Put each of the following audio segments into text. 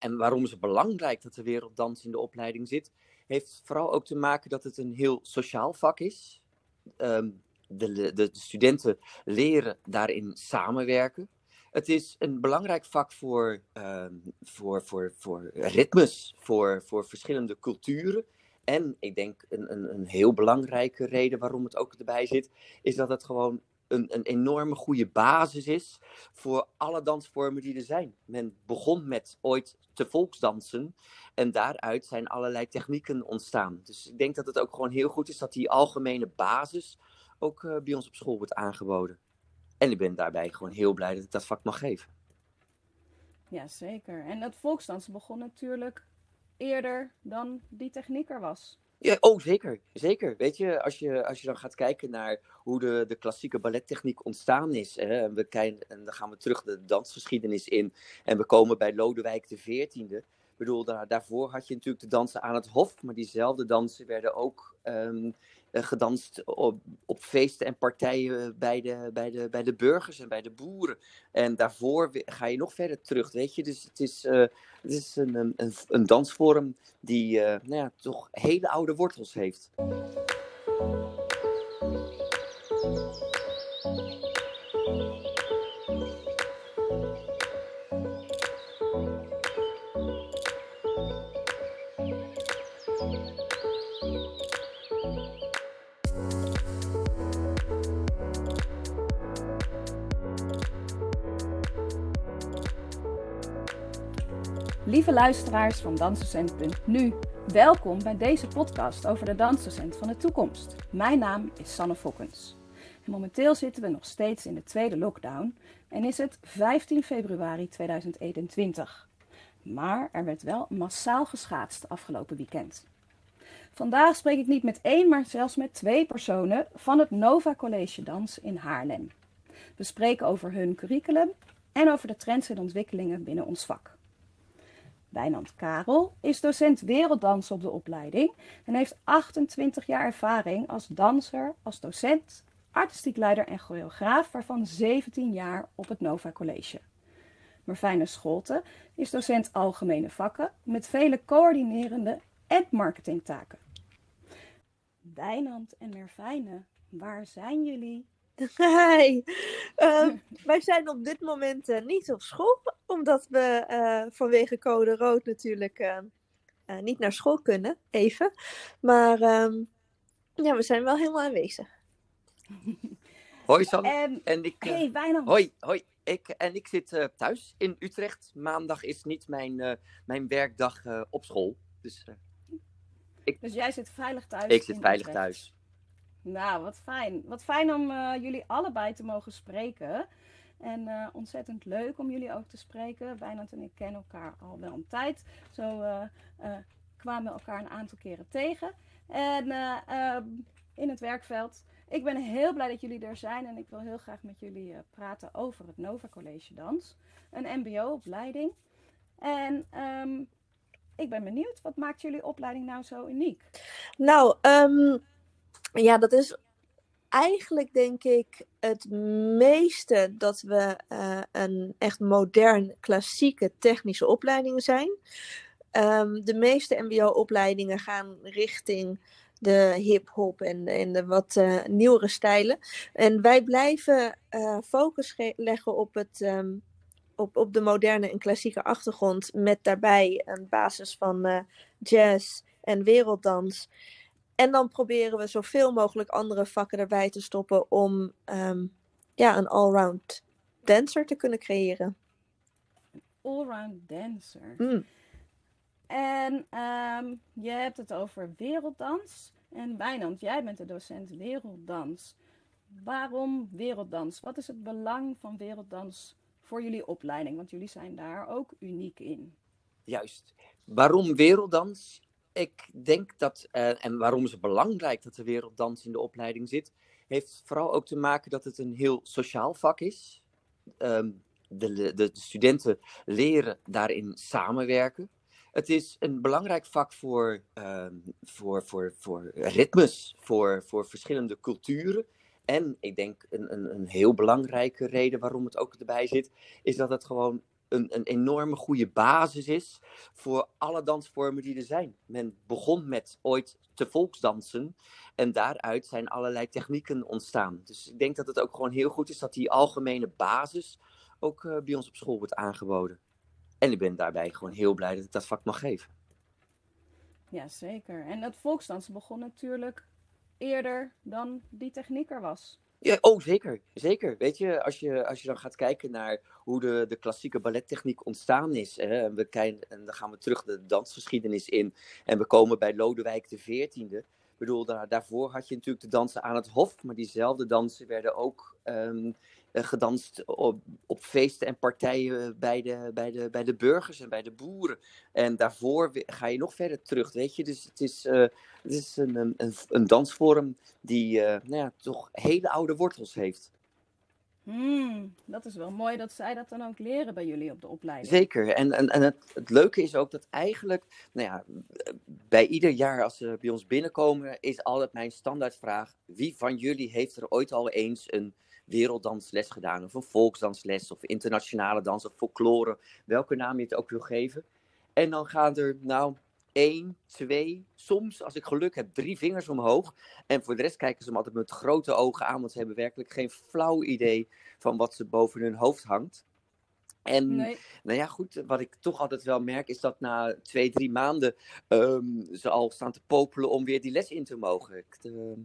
en waarom het belangrijk dat de werelddans in de opleiding zit, heeft vooral ook te maken dat het een heel sociaal vak is. Ehm, de, de, de, studenten leren daarin samenwerken. Het is een belangrijk vak voor, ehm, voor, voor, voor ritmes, voor, voor verschillende culturen. En ik denk een, een, een heel belangrijke reden waarom het ook erbij zit, is dat het gewoon een, een enorme goede basis is voor alle dansvormen die er zijn. Men begon met ooit te volksdansen en daaruit zijn allerlei technieken ontstaan. Dus ik denk dat het ook gewoon heel goed is dat die algemene basis ook uh, bij ons op school wordt aangeboden. En ik ben daarbij gewoon heel blij dat ik dat vak mag geven. Ja, zeker. En dat volksdansen begon natuurlijk eerder dan die techniek er was. Ja, oh, zeker. Zeker. Weet je, als je, als je dan gaat kijken naar hoe de, de klassieke ballettechniek ontstaan is. Hè, en, we kijken, en dan gaan we terug de dansgeschiedenis in. En we komen bij Lodewijk XIV. Bedoel, daar, daarvoor had je natuurlijk de dansen aan het hof. Maar diezelfde dansen werden ook um, gedanst op, op feesten en partijen bij de, bij, de, bij de burgers en bij de boeren. En daarvoor ga je nog verder terug, weet je. Dus het is, uh, het is een, een, een dansvorm die uh, nou ja, toch hele oude wortels heeft. Lieve luisteraars van Dansdocent.nu, welkom bij deze podcast over de dansdocent van de toekomst. Mijn naam is Sanne Fokkens. En momenteel zitten we nog steeds in de tweede lockdown en is het 15 februari 2021. Maar er werd wel massaal geschaatst afgelopen weekend. Vandaag spreek ik niet met één, maar zelfs met twee personen van het Nova College Dans in Haarlem. We spreken over hun curriculum en over de trends en ontwikkelingen binnen ons vak. Wijnand Karel is docent werelddans op de opleiding en heeft 28 jaar ervaring als danser, als docent, artistiek leider en choreograaf, waarvan 17 jaar op het Nova College. Marfijne Scholte is docent algemene vakken met vele coördinerende en marketingtaken. Wijnand en Merfijne, waar zijn jullie? Hi. Uh, wij zijn op dit moment uh, niet op school, omdat we uh, vanwege code rood natuurlijk uh, niet naar school kunnen, even. Maar um, ja, we zijn wel helemaal aanwezig. Hoi Sam. En, en ik, hey, Wijnand. Hoi, hoi. Ik, en ik zit thuis in Utrecht. Maandag is niet mijn, mijn werkdag op school. Dus, ik, dus jij zit veilig thuis? Ik zit veilig Utrecht. thuis. Nou, wat fijn. Wat fijn om uh, jullie allebei te mogen spreken. En uh, ontzettend leuk om jullie ook te spreken. Wijnand en ik kennen elkaar al wel een tijd. Zo uh, kwamen we elkaar een aantal keren tegen. En ehm, in het werkveld. Ik ben heel blij dat jullie er zijn. En ik wil heel graag met jullie praten over het Nova College Dans. Een mbo-opleiding. En um, ik ben benieuwd. Wat maakt jullie opleiding nou zo uniek? Nou, um ja, dat is eigenlijk denk ik het meeste dat we uh, een echt modern, klassieke technische opleiding zijn. Um, de meeste MBO-opleidingen gaan richting de hip-hop en, en de wat uh, nieuwere stijlen. En wij blijven uh, focus leggen op, het, um, op, op de moderne en klassieke achtergrond, met daarbij een basis van jazz en werelddans. En dan proberen we zoveel mogelijk andere vakken erbij te stoppen om um, ja, een allround dancer te kunnen creëren. Een allround dancer. Mm. En um, je hebt het over werelddans. En Wijnand, jij bent de docent werelddans. Waarom werelddans? Wat is het belang van werelddans voor jullie opleiding? Want jullie zijn daar ook uniek in. Juist. Waarom werelddans? Ik denk dat, uh, en waarom is het belangrijk dat de werelddans in de opleiding zit, heeft vooral ook te maken dat het een heel sociaal vak is. Um, de, de, de, studenten leren daarin samenwerken. Het is een belangrijk vak voor, um, voor, voor, voor ritmes, voor, voor verschillende culturen. En ik denk een, een, een heel belangrijke reden waarom het ook erbij zit, is dat het gewoon een, een enorme goede basis is voor alle dansvormen die er zijn. Men begon met ooit te volksdansen en daaruit zijn allerlei technieken ontstaan. Dus ik denk dat het ook gewoon heel goed is dat die algemene basis ook uh, bij ons op school wordt aangeboden. En ik ben daarbij gewoon heel blij dat ik dat vak mag geven. Ja, zeker. En dat volksdansen begon natuurlijk eerder dan die techniek er was. Ja, oh, zeker. Zeker. Weet je, als je, als je dan gaat kijken naar hoe de, de klassieke ballettechniek ontstaan is. Hè, en, we kijken, en dan gaan we terug de dansgeschiedenis in. En we komen bij Lodewijk XIV. Ik bedoel, daar, daarvoor had je natuurlijk de dansen aan het hof. Maar diezelfde dansen werden ook um, gedanst op, op feesten en partijen bij de, bij, de, bij de burgers en bij de boeren. En daarvoor ga je nog verder terug, weet je. Dus het is, uh, het is een, een, een dansvorm die uh, nou ja, toch hele oude wortels heeft. Hmm, dat is wel mooi dat zij dat dan ook leren bij jullie op de opleiding. Zeker. En, en, en het, het leuke is ook dat eigenlijk, nou ja, bij ieder jaar als ze bij ons binnenkomen, is altijd mijn standaardvraag: wie van jullie heeft er ooit al eens een werelddansles gedaan, of een volksdansles, of internationale dans, of folklore, welke naam je het ook wil geven. En dan gaan er, nou, één, twee, soms, als ik geluk heb, drie vingers omhoog. En voor de rest kijken ze me altijd met grote ogen aan, want ze hebben werkelijk geen flauw idee van wat ze boven hun hoofd hangt. En nee. nou ja, goed, wat ik toch altijd wel merk is dat na twee, drie maanden um, ze al staan te popelen om weer die les in te mogen. Ik, uh,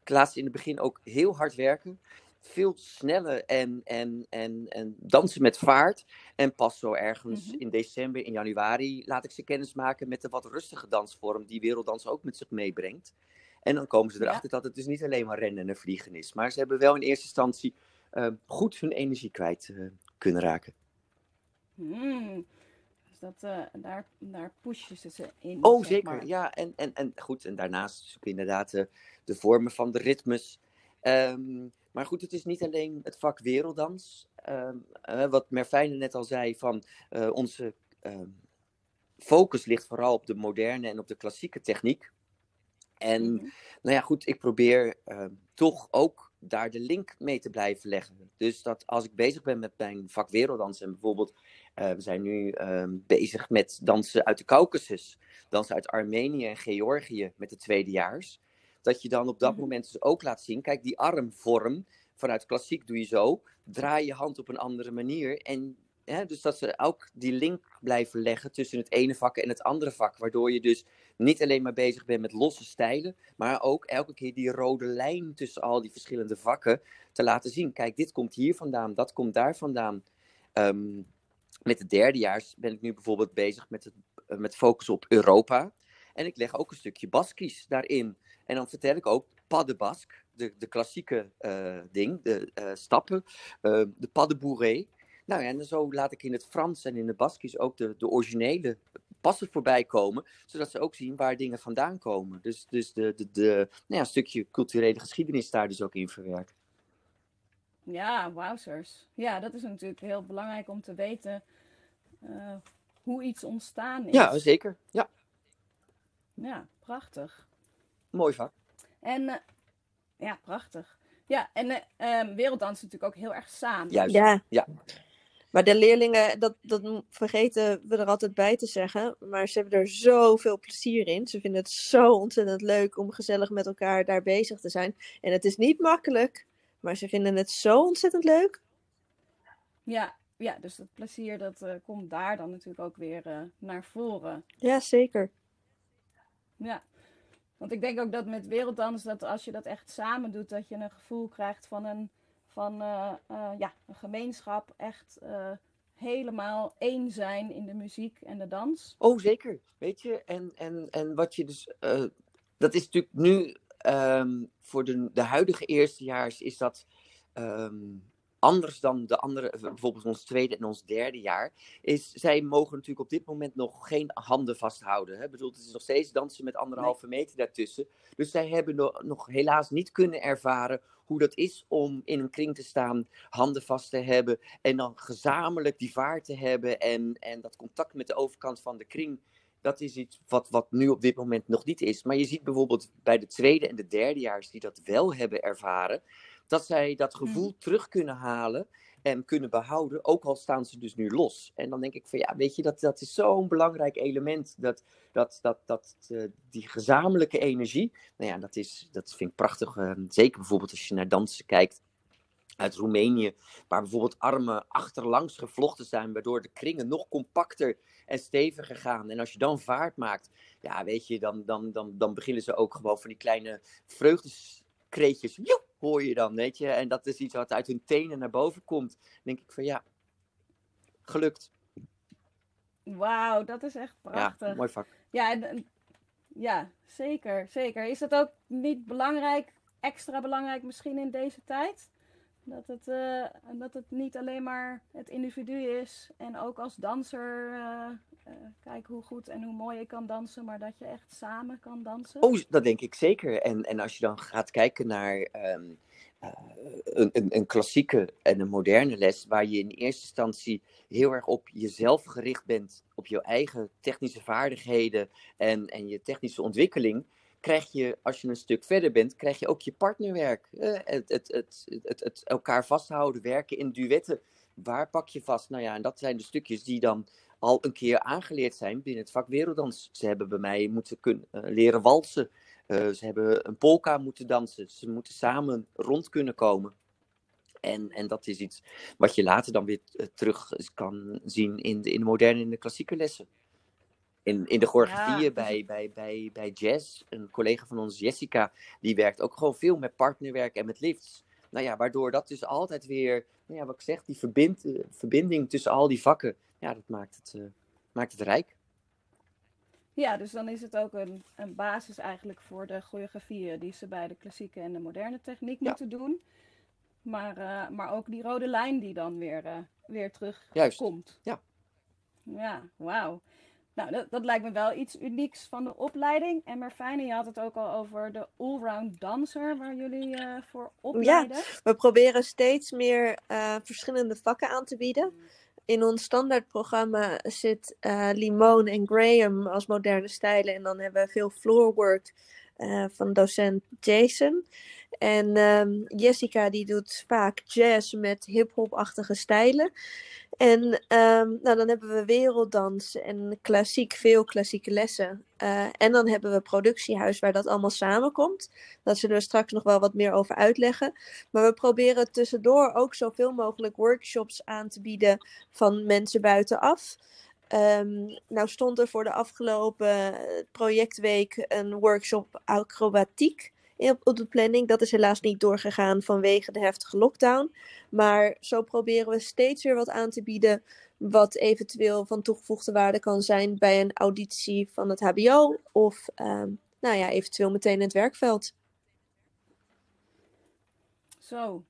ik laat ze in het begin ook heel hard werken veel sneller en, en, en, en dansen met vaart. En pas zo ergens mm -hmm. in december, in januari, laat ik ze kennis maken met de wat rustige dansvorm die werelddans ook met zich meebrengt. En dan komen ze erachter ja. dat het dus niet alleen maar rennen en vliegen is. Maar ze hebben wel in eerste instantie uh, goed hun energie kwijt uh, kunnen raken. Mm. Dus dat, uh, daar, daar pushen ze ze in. Oh, zeker. Maar. Ja, en, en, en goed. En daarnaast zoeken inderdaad de vormen van de ritmes. Um, maar goed, het is niet alleen het vak werelddans. Uh, wat Merfijne net al zei, van uh, onze focus ligt vooral op de moderne en op de klassieke techniek. En mm -hmm. nou ja, goed, ik probeer toch ook daar de link mee te blijven leggen. Dus dat als ik bezig ben met mijn vak werelddans en bijvoorbeeld, we zijn nu ehm, bezig met dansen uit de Caucasus, dansen uit Armenië en Georgië met de tweedejaars dat je dan op dat moment dus ook laat zien, kijk, die armvorm vanuit klassiek doe je zo, draai je hand op een andere manier. En hè, dus dat ze ook die link blijven leggen tussen het ene vak en het andere vak, waardoor je dus niet alleen maar bezig bent met losse stijlen, maar ook elke keer die rode lijn tussen al die verschillende vakken te laten zien. Kijk, dit komt hier vandaan, dat komt daar vandaan. Um, met de derdejaars ben ik nu bijvoorbeeld bezig met, het, met focus op Europa. En ik leg ook een stukje Baskisch daarin. En dan vertel ik ook pas de basque, de, de klassieke uh, ding, de uh, stappen, uh, de pas de bourré. Nou ja, en zo laat ik in het Frans en in de Baskisch ook de, de originele passen voorbij komen, zodat ze ook zien waar dingen vandaan komen. Dus, dus de, de, de, nou ja, een stukje culturele geschiedenis daar dus ook in verwerkt. Ja, wowzers. Ja, dat is natuurlijk heel belangrijk om te weten hoe iets ontstaan is. Ja, zeker. Ja. Ja, prachtig. Mooi vak. En uh, ja, prachtig. Ja, en uh, werelddans natuurlijk ook heel erg samen. Juist. Ja. ja. Maar de leerlingen, dat, dat vergeten we er altijd bij te zeggen. Maar ze hebben er zoveel plezier in. Ze vinden het zo ontzettend leuk om gezellig met elkaar daar bezig te zijn. En het is niet makkelijk, maar ze vinden het zo ontzettend leuk. Ja, ja dus dat plezier dat uh, komt daar dan natuurlijk ook weer uh, naar voren. Ja, zeker. Ja, want ik denk ook dat met werelddans, dat als je dat echt samen doet, dat je een gevoel krijgt van een, van, uh, uh, ja, een gemeenschap. Echt uh, helemaal één zijn in de muziek en de dans. Oh, zeker. Weet je, en, en, en wat je dus. dat is natuurlijk nu um, voor de, de huidige eerstejaars is dat. Um, anders dan de andere, bijvoorbeeld ons tweede en ons derde jaar, is zij mogen natuurlijk op dit moment nog geen handen vasthouden. Hè? Bedoel, het is nog steeds dansen met anderhalve nee. meter daartussen. Dus zij hebben nog, nog helaas niet kunnen ervaren hoe dat is om in een kring te staan, handen vast te hebben en dan gezamenlijk die vaart te hebben en, en dat contact met de overkant van de kring. Dat is iets wat, wat nu op dit moment nog niet is. Maar je ziet bijvoorbeeld bij de tweede en de derdejaars die dat wel hebben ervaren, dat zij dat gevoel mm. terug kunnen halen. en kunnen behouden, ook al staan ze dus nu los. En dan denk ik van ja, weet je, dat, dat is zo'n belangrijk element, dat, dat, dat, dat uh, die gezamenlijke energie, nou ja, dat, is, dat vind ik prachtig. Uh, zeker bijvoorbeeld als je naar dansen kijkt uit Roemenië, waar bijvoorbeeld armen achterlangs gevlochten zijn, waardoor de kringen nog compacter en steviger gaan. En als je dan vaart maakt, ja, weet je, dan, dan, dan, dan beginnen ze ook gewoon van die kleine vreugdeskreetjes, joep, hoor je dan, weet je. En dat is iets wat uit hun tenen naar boven komt. Dan denk ik van ja, gelukt. Wauw, dat is echt prachtig. Ja, mooi vak. Ja, ja, zeker, zeker. Is dat ook niet belangrijk, extra belangrijk misschien in deze tijd? Dat het, uh, dat het niet alleen maar het individu is en ook als danser uh, uh, kijk hoe goed en hoe mooi je kan dansen, maar dat je echt samen kan dansen. Oh, dat denk ik zeker. En, en als je dan gaat kijken naar um, een, een, een, klassieke en een moderne les, waar je in eerste instantie heel erg op jezelf gericht bent, op je eigen technische vaardigheden en, en je technische ontwikkeling krijg je, als je een stuk verder bent, krijg je ook je partnerwerk. Eh, het, het, het, het, het elkaar vasthouden, werken in duetten. Waar pak je vast? Nou ja, en dat zijn de stukjes die dan al een keer aangeleerd zijn binnen het vak werelddans. Ze hebben bij mij moeten kunnen, uh, leren walsen. Uh, ze hebben een polka moeten dansen. Ze moeten samen rond kunnen komen. En, en dat is iets wat je later dan weer terug kan zien in de, in de moderne en de klassieke lessen. In, in de choreografieën ja. bij, bij, bij, bij jazz, een collega van ons, Jessica, die werkt ook gewoon veel met partnerwerk en met lifts. Nou ja, waardoor dat dus altijd weer, nou ja, wat ik zeg, die verbind, verbinding tussen al die vakken, ja, dat maakt het, uh, maakt het rijk. Ja, dus dan is het ook een, een basis eigenlijk voor de choreografieën die ze bij de klassieke en de moderne techniek ja. moeten doen. Maar, uh, maar ook die rode lijn die dan weer, weer terugkomt. Juist, ja. Ja, wauw. Nou, dat, dat, lijkt me wel iets unieks van de opleiding. En Merfijne, je had het ook al over de allround dancer waar jullie uh, voor opleiden. Ja, we proberen steeds meer uh, verschillende vakken aan te bieden. In ons standaardprogramma zit uh, Limon en Graham als moderne stijlen. En dan hebben we veel floorwork van docent Jason. En um, Jessica die doet vaak jazz met hip-hop-achtige stijlen. En um, nou, dan hebben we werelddans en klassiek, veel klassieke lessen. Uh, en dan hebben we productiehuis waar dat allemaal samenkomt. Dat zullen we straks nog wel wat meer over uitleggen. Maar we proberen tussendoor ook zoveel mogelijk workshops aan te bieden van mensen buitenaf. Um, nou stond er voor de afgelopen projectweek een workshop acrobatiek op de planning. Dat is helaas niet doorgegaan vanwege de heftige lockdown. Maar zo proberen we steeds weer wat aan te bieden. Wat eventueel van toegevoegde waarde kan zijn bij een auditie van het HBO. Of um, nou ja, eventueel meteen in het werkveld. Zo,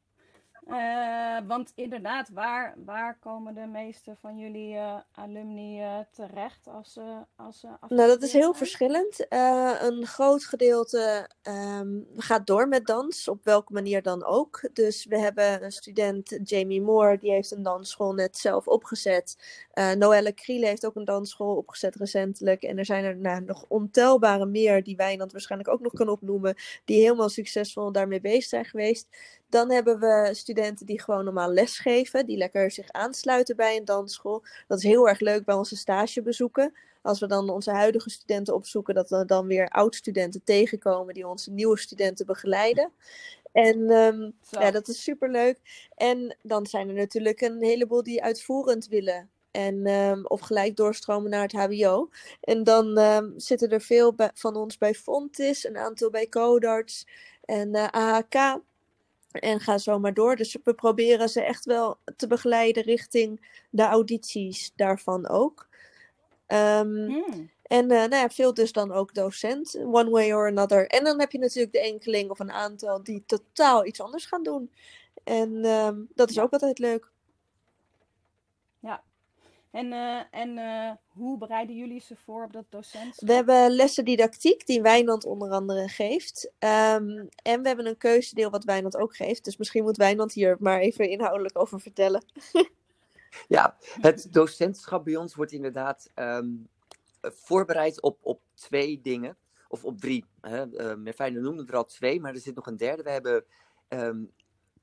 uh, want inderdaad, waar, waar komen de meeste van jullie uh, alumni uh, terecht als ze als ze Nou, dat is heel verschillend. een groot gedeelte um, gaat door met dans, op welke manier dan ook. Dus we hebben een student, Jamie Moore, die heeft een dansschool net zelf opgezet. Noelle Kriele heeft ook een dansschool opgezet recentelijk. En er zijn er nou, nog ontelbare meer, die Wijnand waarschijnlijk ook nog kan opnoemen, die helemaal succesvol daarmee bezig zijn geweest. Dan hebben we studenten die gewoon normaal lesgeven, die lekker zich aansluiten bij een dansschool. Dat is heel erg leuk bij onze stagebezoeken. Als we dan onze huidige studenten opzoeken, dat we dan weer oud-studenten tegenkomen die onze nieuwe studenten begeleiden. En um, ja, dat is super leuk. En dan zijn er natuurlijk een heleboel die uitvoerend willen. En, um, of gelijk doorstromen naar het HBO. En dan um, zitten er veel van ons bij Fontis, een aantal bij Codarts en uh, AHK. En ga zo maar door. Dus we proberen ze echt wel te begeleiden richting de audities daarvan ook. Um, hmm. En uh, nou ja, veel dus dan ook docent, one way or another. En dan heb je natuurlijk de enkeling of een aantal die totaal iets anders gaan doen. En um, dat is ook altijd leuk. En, uh, en uh, hoe bereiden jullie ze voor op dat docent? We hebben lessen didactiek, die Wijnand onder andere geeft. Um, en we hebben een keuzedeel wat Wijnand ook geeft. Dus misschien moet Wijnand hier maar even inhoudelijk over vertellen. ja, het docentschap bij ons wordt inderdaad um, voorbereid op, op twee dingen. Of op drie. Hè. Uh, Merfijne noemde er al twee, maar er zit nog een derde. We hebben um,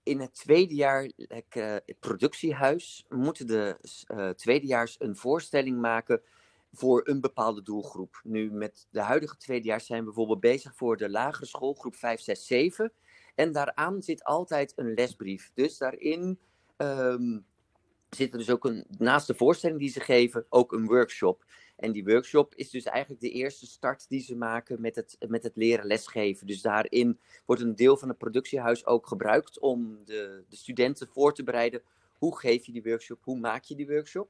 in het tweede jaar, het productiehuis, moeten de uh, tweedejaars een voorstelling maken voor een bepaalde doelgroep. Nu, met de huidige tweedejaars zijn we bijvoorbeeld bezig voor de lagere school, groep 5, 6, 7. En daaraan zit altijd een lesbrief. Dus daarin um, zit er dus ook een, naast de voorstelling die ze geven, ook een workshop. En die workshop is dus eigenlijk de eerste start die ze maken met het, met het leren lesgeven. Dus daarin wordt een deel van het productiehuis ook gebruikt om de, de studenten voor te bereiden. Hoe geef je die workshop? Hoe maak je die workshop?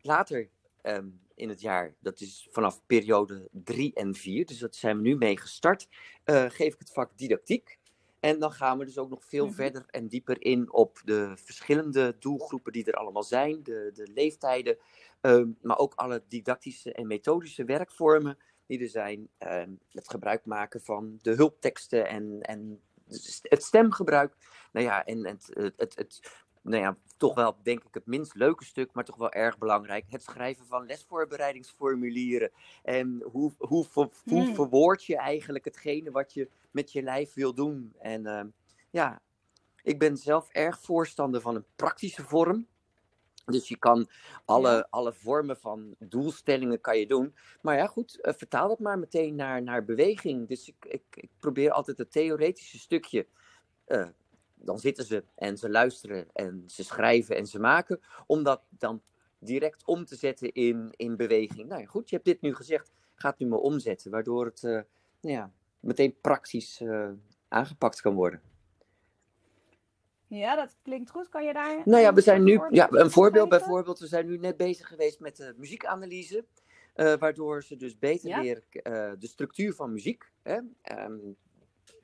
Later um, in het jaar, dat is vanaf periode 3 en 4, dus dat zijn we nu mee gestart, uh, geef ik het vak didactiek. En dan gaan we dus ook nog veel Mhm. verder en dieper in op de verschillende doelgroepen die er allemaal zijn, de, de leeftijden, ehm, maar ook alle didactische en methodische werkvormen die er zijn. Ehm, het gebruik maken van de hulpteksten en, en het stemgebruik. Nou ja, en het, het, het, het nou ja, toch wel denk ik het minst leuke stuk, maar toch wel erg belangrijk. Het schrijven van lesvoorbereidingsformulieren. En hoe, hoe, hoe Hmm. verwoord je eigenlijk hetgene wat je met je lijf wil doen. En ehm, ja, ik ben zelf erg voorstander van een praktische vorm. Dus je kan alle, Ja. alle vormen van doelstellingen kan je doen. Maar ja, goed, eh, vertaal dat maar meteen naar, naar beweging. Dus ik, ik, ik probeer altijd het theoretische stukje. eh, dan zitten ze en ze luisteren en ze schrijven en ze maken. Om dat dan direct om te zetten in, in beweging. Nou ja, goed, je hebt dit nu gezegd. Ga het nu maar omzetten. Waardoor het eh, nou ja, meteen praktisch eh, aangepakt kan worden. Ja, dat klinkt goed. Kan je daar. Nou ja, we zijn nu, een ja, voorbeeld een voorbeeld geven? bijvoorbeeld, we zijn nu net bezig geweest met de muziekanalyse, eh, waardoor ze dus beter Ja. de structuur van muziek. Hè?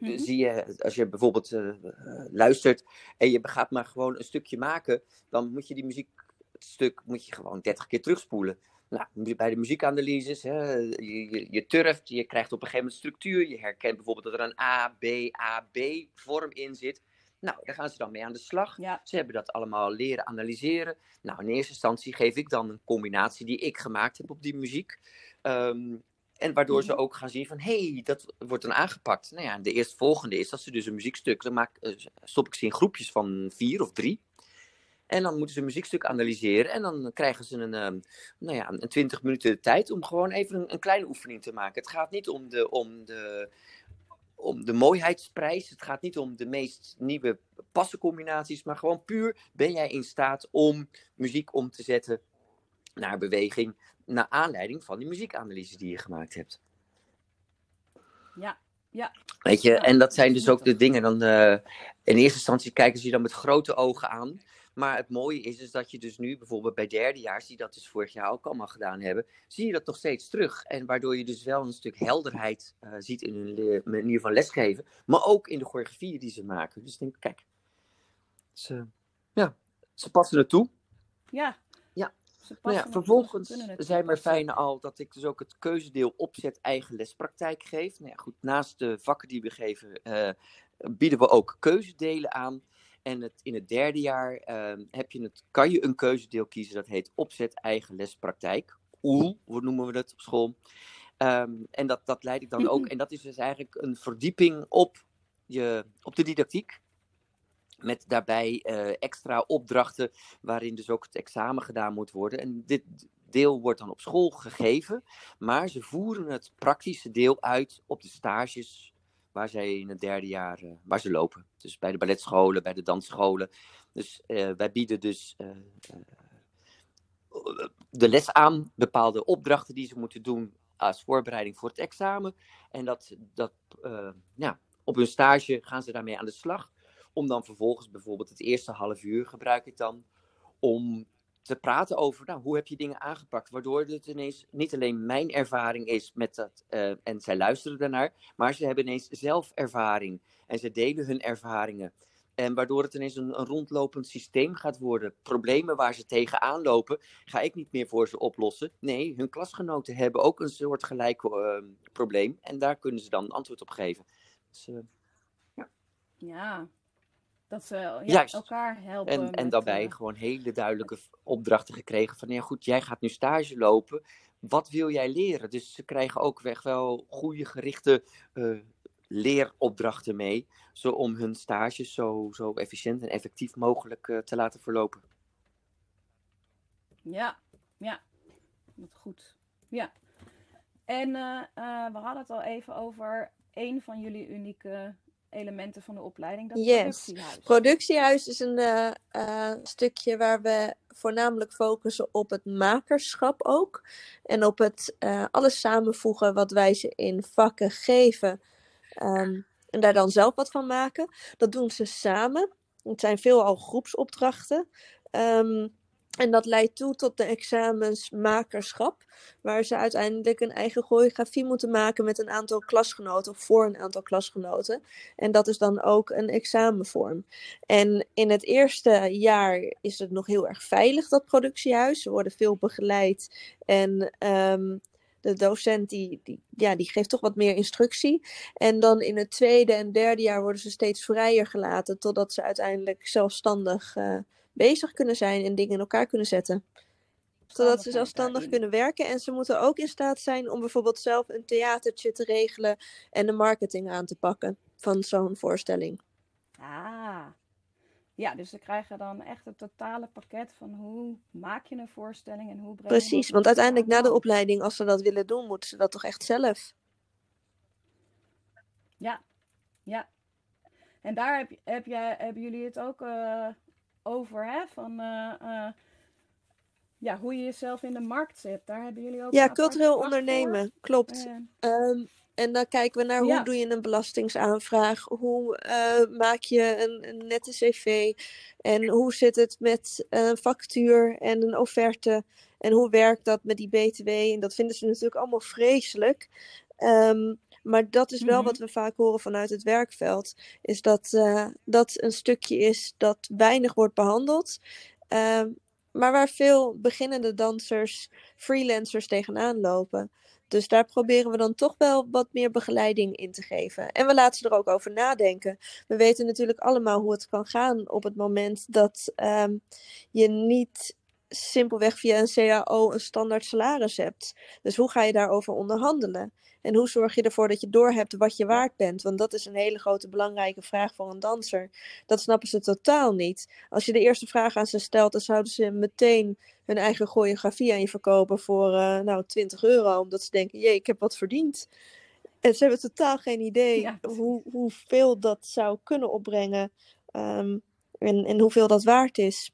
Ehm, Mhm. Zie je, als je bijvoorbeeld eh, eh, luistert en je gaat maar gewoon een stukje maken, dan moet je die muziekstuk moet je gewoon 30 keer terugspoelen. Nou, bij de muziekanalyses, hè, je, je, je turft, je krijgt op een gegeven moment structuur. Je herkent bijvoorbeeld dat er een A, B, A, B vorm in zit. Nou, daar gaan ze dan mee aan de slag. Ja. Ze hebben dat allemaal leren analyseren. Nou, in eerste instantie geef ik dan een combinatie die ik gemaakt heb op die muziek. Ehm, en waardoor ze Mhm. ook gaan zien van, hé, hey, dat wordt dan aangepakt. Nou ja, de eerstvolgende is dat ze dus een muziekstuk, dan maak, eh, stop ik ze in groepjes van vier of drie. En dan moeten ze een muziekstuk analyseren. En dan krijgen ze een, ehm, nou ja, een 20 minuten de tijd om gewoon even een, een kleine oefening te maken. Het gaat niet om de, om de, om de mooiheidsprijs. Het gaat niet om de meest nieuwe passencombinaties. Maar gewoon puur ben jij in staat om muziek om te zetten naar beweging. Naar aanleiding van die muziekanalyse die je gemaakt hebt. Ja, ja. Weet je, en dat zijn dus ook de dingen. Dan, eh, in eerste instantie kijken ze je dan met grote ogen aan. Maar het mooie is, is dat je dus nu bijvoorbeeld bij derdejaars, die dat dus vorig jaar ook allemaal gedaan hebben, zie je dat nog steeds terug. En waardoor je dus wel een stuk helderheid eh, ziet in hun manier van lesgeven, maar ook in de choreografieën die ze maken. Dus denk, kijk, ze, ja, ze passen het toe. Ja. Nou ja, vervolgens ze kunnen het zijn er toepassen. fijne al dat ik dus ook het keuzedeel opzet eigen lespraktijk geef. Nou ja, goed, naast de vakken die we geven, eh, bieden we ook keuzedelen aan. En het, in het derde jaar ehm, heb je het, kan je een keuzedeel kiezen, dat heet opzet eigen lespraktijk. OEL, hoe noemen we dat op school. Ehm, en dat, dat leid ik dan ook. En dat is dus eigenlijk een verdieping op, je, op de didactiek. Met daarbij eh, extra opdrachten waarin dus ook het examen gedaan moet worden. En dit deel wordt dan op school gegeven, maar ze voeren het praktische deel uit op de stages waar zij in het derde jaar eh, waar ze lopen. Dus bij de balletscholen, bij de dansscholen. Dus eh, wij bieden dus de les aan, bepaalde opdrachten die ze moeten doen als voorbereiding voor het examen. En dat, dat ja, op hun stage gaan ze daarmee aan de slag. Om dan vervolgens bijvoorbeeld het eerste half uur gebruik ik dan om te praten over nou, hoe heb je dingen aangepakt. Waardoor het ineens niet alleen mijn ervaring is met dat, eh, en zij luisteren daarnaar, maar ze hebben ineens zelf ervaring. En ze delen hun ervaringen. En waardoor het ineens een, rondlopend systeem gaat worden. Problemen waar ze tegenaan lopen, ga ik niet meer voor ze oplossen. Nee, hun klasgenoten hebben ook een soort gelijk eh, probleem. En daar kunnen ze dan antwoord op geven. Dus, eh, Ja. Dat ze ja, Juist. elkaar helpen. En, en daarbij eh, gewoon hele duidelijke opdrachten gekregen van, ja goed, jij gaat nu stage lopen. Wat wil jij leren? Dus ze krijgen ook echt wel goede gerichte eh, leeropdrachten mee, zo om hun stages zo, zo efficiënt en effectief mogelijk eh, te laten verlopen. Ja, ja. Wat goed. Ja. En we hadden het al even over een van jullie unieke elementen van de opleiding, dat Yes. productiehuis. Productiehuis is een eh, eh, stukje waar we voornamelijk focussen op het makerschap ook. En op het eh, alles samenvoegen wat wij ze in vakken geven. Ehm, en daar dan zelf wat van maken. Dat doen ze samen. Het zijn veelal groepsopdrachten. Ehm, en dat leidt toe tot de examens makerschap, waar ze uiteindelijk een eigen choreografie moeten maken met een aantal klasgenoten of voor een aantal klasgenoten. En dat is dan ook een examenvorm. En in het eerste jaar is het nog heel erg veilig, dat productiehuis. Ze worden veel begeleid en ehm, de docent die, die, ja, die geeft toch wat meer instructie. En dan in het tweede en derde jaar worden ze steeds vrijer gelaten, totdat ze uiteindelijk zelfstandig eh, bezig kunnen zijn en dingen in elkaar kunnen zetten. Zodat ze zelfstandig kunnen werken. En ze moeten ook in staat zijn om bijvoorbeeld zelf een theatertje te regelen en de marketing aan te pakken van zo'n voorstelling. Ah. Ja, dus ze krijgen dan echt het totale pakket van hoe maak je een voorstelling en hoe breng je Precies, want uiteindelijk na de opleiding, als ze dat willen doen, moeten ze dat toch echt zelf. Ja, ja. En daar heb, heb jij, hebben jullie het ook eh, over, hè? Van eh, eh, ja, hoe je jezelf in de markt zet. Daar hebben jullie ook Ja, cultureel voor. ondernemen, klopt. Eh, Ehm, en dan kijken we naar hoe Ja. doe je een belastingsaanvraag, hoe eh, maak je een, een nette cv en hoe zit het met een factuur en een offerte en hoe werkt dat met die btw en dat vinden ze natuurlijk allemaal vreselijk. Ehm, maar dat is wel Mhm. wat we vaak horen vanuit het werkveld, is dat eh, dat een stukje is dat weinig wordt behandeld. Ehm, maar waar veel beginnende dansers, freelancers tegenaan lopen. Dus daar proberen we dan toch wel wat meer begeleiding in te geven. En we laten ze er ook over nadenken. We weten natuurlijk allemaal hoe het kan gaan op het moment dat ehm, je niet simpelweg via een CAO een standaard salaris hebt. Dus hoe ga je daarover onderhandelen? En hoe zorg je ervoor dat je doorhebt wat je waard bent? Want dat is een hele grote belangrijke vraag voor een danser. Dat snappen ze totaal niet. Als je de eerste vraag aan ze stelt, dan zouden ze meteen hun eigen choreografie aan je verkopen voor eh, nou 20 euro. Omdat ze denken, jee, ik heb wat verdiend. En ze hebben totaal geen idee Ja, hoe, hoeveel dat zou kunnen opbrengen. ehm, en, en hoeveel dat waard is.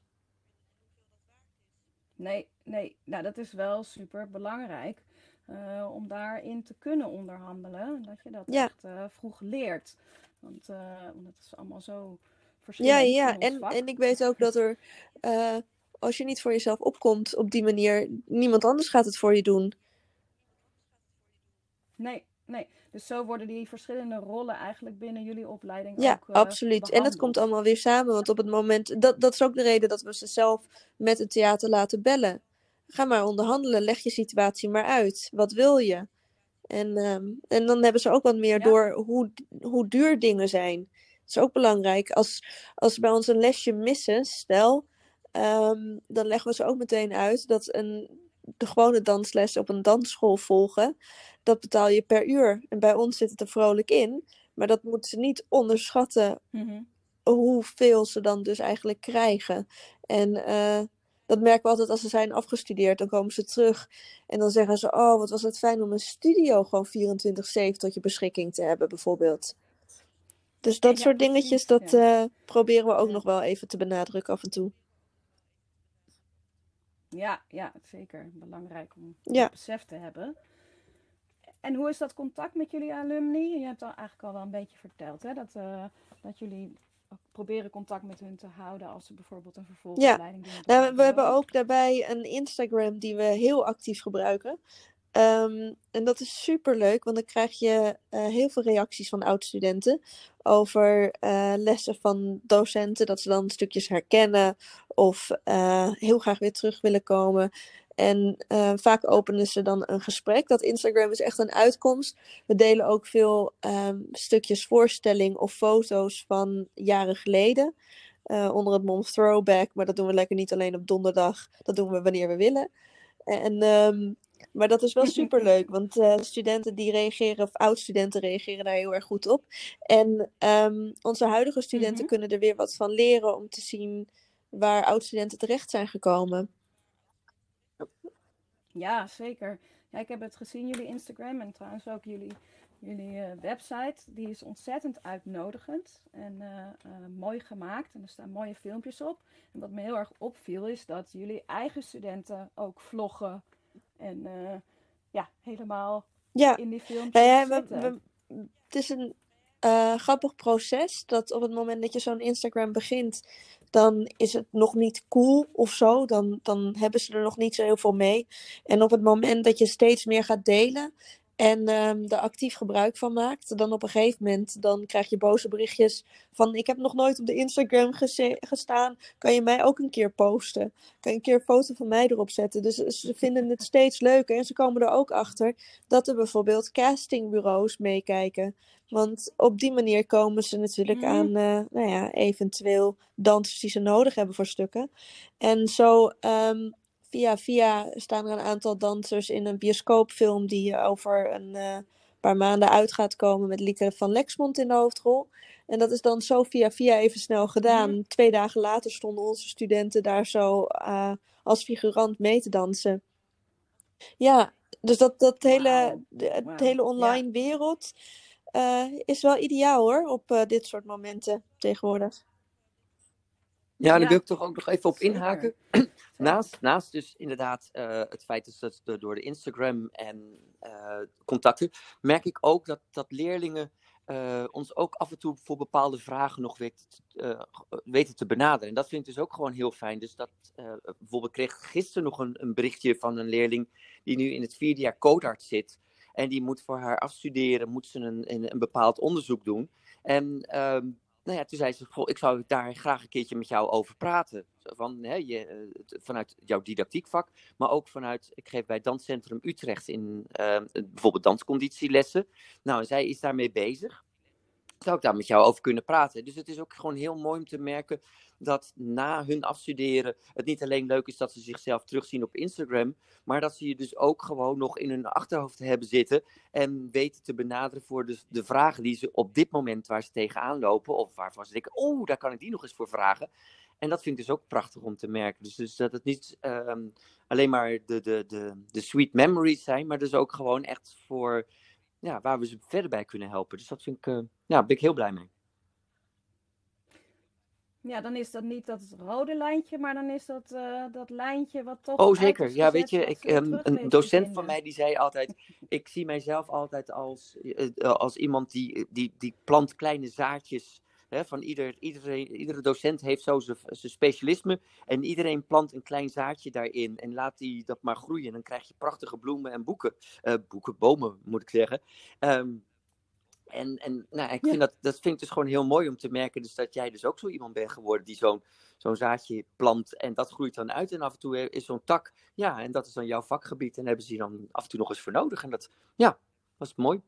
Nee, nee, nou dat is wel super belangrijk eh, om daarin te kunnen onderhandelen. Dat je dat Ja. echt eh, vroeg leert. Want, eh, want het is allemaal zo Ja, verschillend ja. ons En, vak. en ik weet ook dat er, als je niet voor jezelf opkomt op die manier, niemand anders gaat het voor je doen. Nee, nee. Dus zo worden die verschillende rollen eigenlijk binnen jullie opleiding Ja, ook eh, absoluut. En behandeld. komt allemaal weer samen, want op het moment, dat, dat is ook de reden dat we ze zelf met het theater laten bellen. Ga maar onderhandelen, leg je situatie maar uit. Wat wil je? En, ehm, en dan hebben ze ook wat meer Ja. door hoe, hoe duur dingen zijn. Dat is ook belangrijk. Als, als ze bij ons een lesje missen, stel, ehm, dan leggen we ze ook meteen uit dat een, de gewone dansles op een dansschool volgen, dat betaal je per uur. En bij ons zit het er vrolijk in. Maar dat moeten ze niet onderschatten Mhm. hoeveel ze dan dus eigenlijk krijgen. En eh, dat merken we altijd als ze zijn afgestudeerd. Dan komen ze terug en dan zeggen ze: Oh, wat was het fijn om een studio gewoon 24-7 tot je beschikking te hebben, bijvoorbeeld. Dus dat Ja, soort dingetjes, dat ja. eh, proberen we ook Ja. nog wel even te benadrukken af en toe. Ja, ja, zeker. Belangrijk om Ja. besef te hebben. En hoe is dat contact met jullie alumni? Je hebt al eigenlijk al wel een beetje verteld, hè? Dat, eh, dat jullie proberen contact met hun te houden als ze bijvoorbeeld een vervolgopleiding doen. op Nou, we hebben ook daarbij een Instagram die we heel actief gebruiken. Ehm, en dat is super leuk, want dan krijg je eh, heel veel reacties van oud-studenten over eh, lessen van docenten, dat ze dan stukjes herkennen of eh, heel graag weer terug willen komen. En vaak openen ze dan een gesprek. Dat Instagram is echt een uitkomst. We delen ook veel ehm, stukjes voorstelling of foto's van jaren geleden. onder het mom throwback. Maar dat doen we lekker niet alleen op donderdag. Dat doen we wanneer we willen. En ehm, Maar dat is wel superleuk, want uh, studenten die reageren, of oud-studenten reageren daar heel erg goed op. En um, onze huidige studenten mm -hmm. kunnen er weer wat van leren om te zien waar oud-studenten terecht zijn gekomen. Ja, zeker. Ja, ik heb het gezien, jullie Instagram en trouwens ook jullie, jullie uh, website. Die is ontzettend uitnodigend en uh, uh, mooi gemaakt. En er staan mooie filmpjes op. En wat me heel erg opviel is dat jullie eigen studenten ook vloggen. En ja, helemaal ja. in die nou ja, we, we, Het is een grappig proces. Dat op het moment dat je zo'n Instagram begint, dan is het nog niet cool of zo. Dan, dan hebben ze er nog niet zo heel veel mee. En op het moment dat je steeds meer gaat delen en um, er actief gebruik van maakt, dan op een gegeven moment dan krijg je boze berichtjes van ik heb nog nooit op de Instagram gestaan, kan je mij ook een keer posten? Kan je een keer een foto van mij erop zetten? Dus ze vinden het steeds leuker en ze komen er ook achter dat er bijvoorbeeld castingbureaus meekijken. Want op die manier komen ze natuurlijk Mhm. aan, eh, nou ja, eventueel dansers die ze nodig hebben voor stukken. En zo, ehm, via via staan er een aantal dansers in een bioscoopfilm die over een eh, paar maanden uit gaat komen met Lieke van Lexmond in de hoofdrol. En dat is dan zo via via even snel gedaan. Mhm. Twee dagen later stonden onze studenten daar zo eh, als figurant mee te dansen. Ja, dus dat, dat hele, het hele Ja. online wereld eh, is wel ideaal hoor, op eh, dit soort momenten tegenwoordig. Ja, daar Ja. wil ik toch ook nog even op inhaken. Zeker. Naast, naast dus inderdaad eh, het feit dat de- door de Instagram en eh, contacten, merk ik ook dat, dat leerlingen eh, ons ook af en toe voor bepaalde vragen nog weten, te- weten te benaderen. En dat vind ik dus ook gewoon heel fijn. Dus dat bijvoorbeeld kreeg gisteren nog een, een berichtje van een leerling die nu in het vierde jaar codarts zit. En die moet voor haar afstuderen, moet ze een, een, een bepaald onderzoek doen. En ehm, nou ja, toen zei ze, ik zou daar graag een keertje met jou over praten. Van, hè, je, eh, vanuit jouw didactiekvak, maar ook vanuit, ik geef bij Danscentrum Utrecht in eh, bijvoorbeeld dansconditielessen. Nou, zij is daarmee bezig. Zou ik daar met jou over kunnen praten? Dus het is ook gewoon heel mooi om te merken dat na hun afstuderen het niet alleen leuk is dat ze zichzelf terugzien op Instagram, maar dat ze je dus ook gewoon nog in hun achterhoofd hebben zitten en weten te benaderen voor de, de vragen die ze op dit moment waar ze tegenaan lopen, of waarvan ze denken, oh, daar kan ik die nog eens voor vragen. En dat vind ik dus ook prachtig om te merken. Dus, dus dat het niet ehm, alleen maar de, de, de, de sweet memories zijn, maar dus ook gewoon echt voor ja, waar we ze verder bij kunnen helpen. Dus dat vind ik, eh, ja, ben ik heel blij mee. Ja, dan is dat niet dat rode lijntje, maar dan is dat eh, dat lijntje wat toch Oh, zeker. Ja, weet je, ik, ehm, een docent van mij die zei altijd: Ik zie mijzelf altijd als, eh, eh, als iemand die, die, die plant kleine zaadjes. Hè, van ieder, iedereen, iedere docent heeft zo zijn specialisme. En iedereen plant een klein zaadje daarin. En laat die dat maar groeien. En dan krijg je prachtige bloemen en boeken. Eh, boeken, bomen moet ik zeggen. Ehm, en en nou, ik Ja. vind dat, dat vind ik dus gewoon heel mooi om te merken. Dus dat jij dus ook zo iemand bent geworden die zo'n zo'n zaadje plant. En dat groeit dan uit. En af en toe is zo'n tak. Ja, en dat is dan jouw vakgebied. En hebben ze dan af en toe nog eens voor nodig. En dat, ja, was mooi.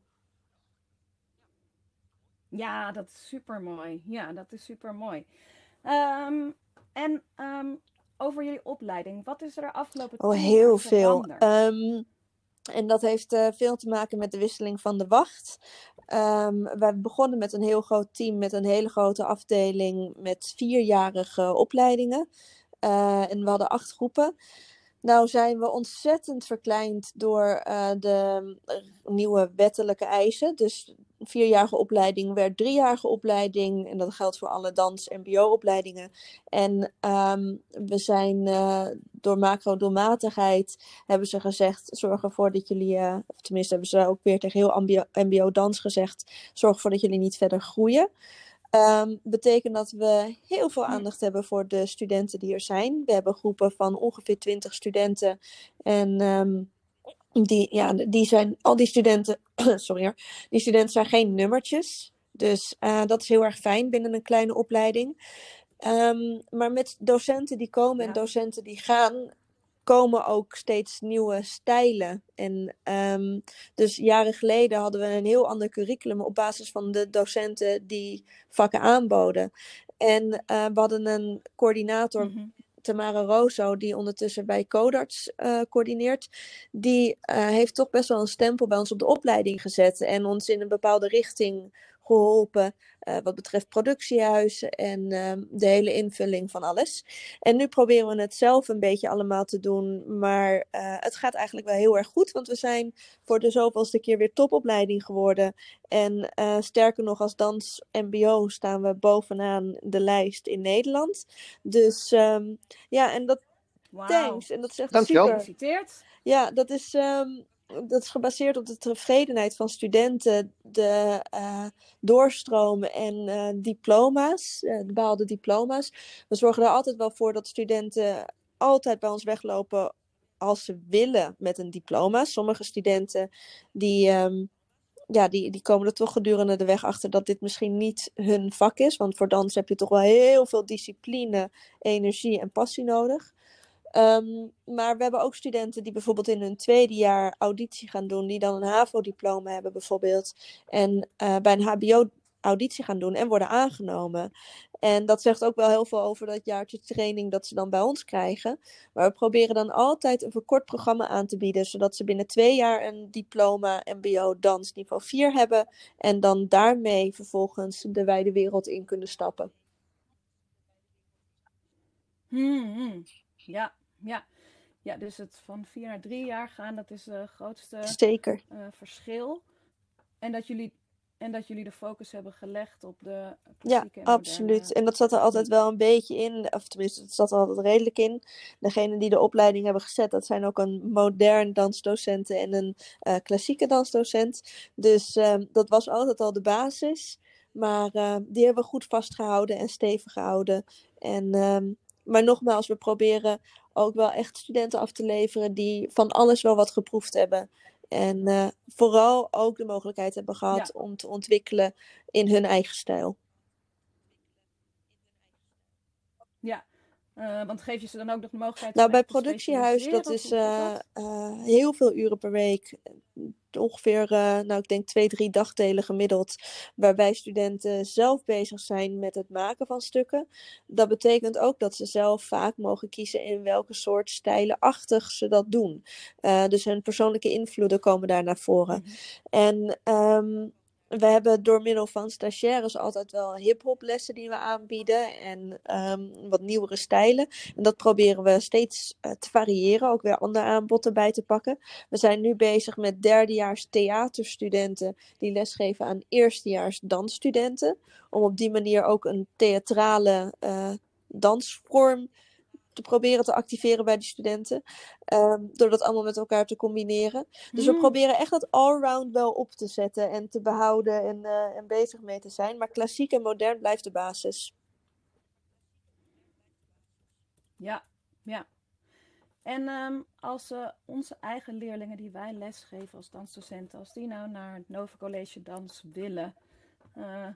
Ja, dat is super mooi. Ja, dat is super mooi. Ehm, en ehm, over jullie opleiding, wat is er de afgelopen Oh, tien heel veel. En dat heeft eh, veel te maken met de wisseling van de wacht. Ehm wij begonnen met een heel groot team, met een hele grote afdeling met vierjarige opleidingen. Eh, en we hadden acht groepen. Nou zijn we ontzettend verkleind door eh, de eh, nieuwe wettelijke eisen. Dus vierjarige opleiding werd driejarige opleiding. En dat geldt voor alle dans-mbo-opleidingen. En ehm, we zijn eh, door macro-doelmatigheid hebben ze gezegd: zorg ervoor dat jullie, eh, of tenminste hebben ze ook weer tegen heel MBO, MBO-dans gezegd: zorg ervoor dat jullie niet verder groeien. Ehm betekent dat we heel veel aandacht hebben voor de studenten die er zijn. We hebben groepen van ongeveer 20 studenten. En ehm, die, ja, die zijn, al die studenten, sorry hoor, die studenten zijn geen nummertjes. Dus eh, dat is heel erg fijn binnen een kleine opleiding. Ehm, maar met docenten die komen en docenten die gaan, komen ook steeds nieuwe stijlen. En ehm, dus jaren geleden hadden we een heel ander curriculum op basis van de docenten die vakken aanboden. En eh, we hadden een coördinator Mhm. Tamara Rozo, die ondertussen bij Codarts uh, coördineert, die uh, heeft toch best wel een stempel bij ons op de opleiding gezet en ons in een bepaalde richting geholpen uh, wat betreft productiehuizen en uh, de hele invulling van alles. En nu proberen we het zelf een beetje allemaal te doen, maar uh, het gaat eigenlijk wel heel erg goed, want we zijn voor de zoveelste keer weer topopleiding geworden. En eh, sterker nog, als dans MBO staan we bovenaan de lijst in Nederland. Dus um, ja, en dat. Wow. Thanks. En dat is echt Dankjewel. super. Gefeliciteerd. Ja, dat is, um, dat is gebaseerd op de tevredenheid van studenten, de uh, doorstromen en uh, diploma's, uh, de behaalde diploma's. We zorgen er altijd wel voor dat studenten altijd bij ons weglopen als ze willen met een diploma. Sommige studenten die, um, ja, die, die komen er toch gedurende de weg achter dat dit misschien niet hun vak is. Want voor dans heb je toch wel heel veel discipline, energie en passie nodig. Um, maar we hebben ook studenten die bijvoorbeeld in hun tweede jaar auditie gaan doen, die dan een HAVO-diploma hebben bijvoorbeeld, en uh, bij een HBO auditie gaan doen en worden aangenomen. En dat zegt ook wel heel veel over dat jaartje training dat ze dan bij ons krijgen. Maar we proberen dan altijd een verkort programma aan te bieden, zodat ze binnen twee jaar een diploma MBO dans niveau 4 hebben en dan daarmee vervolgens de wijde wereld in kunnen stappen. Hmm, ja, ja. Ja, dus het van vier naar drie jaar gaan, dat is het grootste Zeker. uh, verschil. En dat jullie en dat jullie de focus hebben gelegd op de Ja, absoluut. En dat zat er altijd wel een beetje in, of tenminste, het zat er altijd redelijk in. Degenen die de opleiding hebben gezet, dat zijn ook een modern dansdocent en een uh, klassieke dansdocent. Dus uh, dat was altijd al de basis. Maar uh, die hebben we goed vastgehouden en stevig gehouden. En, um, maar nogmaals, we proberen ook wel echt studenten af te leveren die van alles wel wat geproefd hebben. En uh, vooral ook de mogelijkheid hebben gehad ja. om te ontwikkelen in hun eigen stijl. Ja, uh, want geef je ze dan ook nog de mogelijkheid? Nou, bij productiehuis, dat is uh, uh, heel veel uren per week. Ongeveer, nou, ik denk twee, drie dagdelen gemiddeld. Waarbij studenten zelf bezig zijn met het maken van stukken. Dat betekent ook dat ze zelf vaak mogen kiezen in welke soort stijlenachtig ze dat doen. dus hun persoonlijke invloeden komen daar naar voren. Mm-hmm. En. Um, we hebben door middel van stagiaires altijd wel hip-hop lessen die we aanbieden en um, wat nieuwere stijlen. En dat proberen we steeds uh, te variëren, ook weer andere aanbod erbij te pakken. We zijn nu bezig met derdejaars theaterstudenten die lesgeven aan eerstejaars dansstudenten. Om op die manier ook een theatrale uh, dansvorm te proberen te activeren bij die studenten. Um, door dat allemaal met elkaar te combineren. Dus mm. we proberen echt dat allround wel op te zetten en te behouden en, uh, en bezig mee te zijn. Maar klassiek en modern blijft de basis. Ja, ja. En um, als uh, onze eigen leerlingen die wij lesgeven als dansdocenten, als die nou naar het Nova College Dans willen, uh,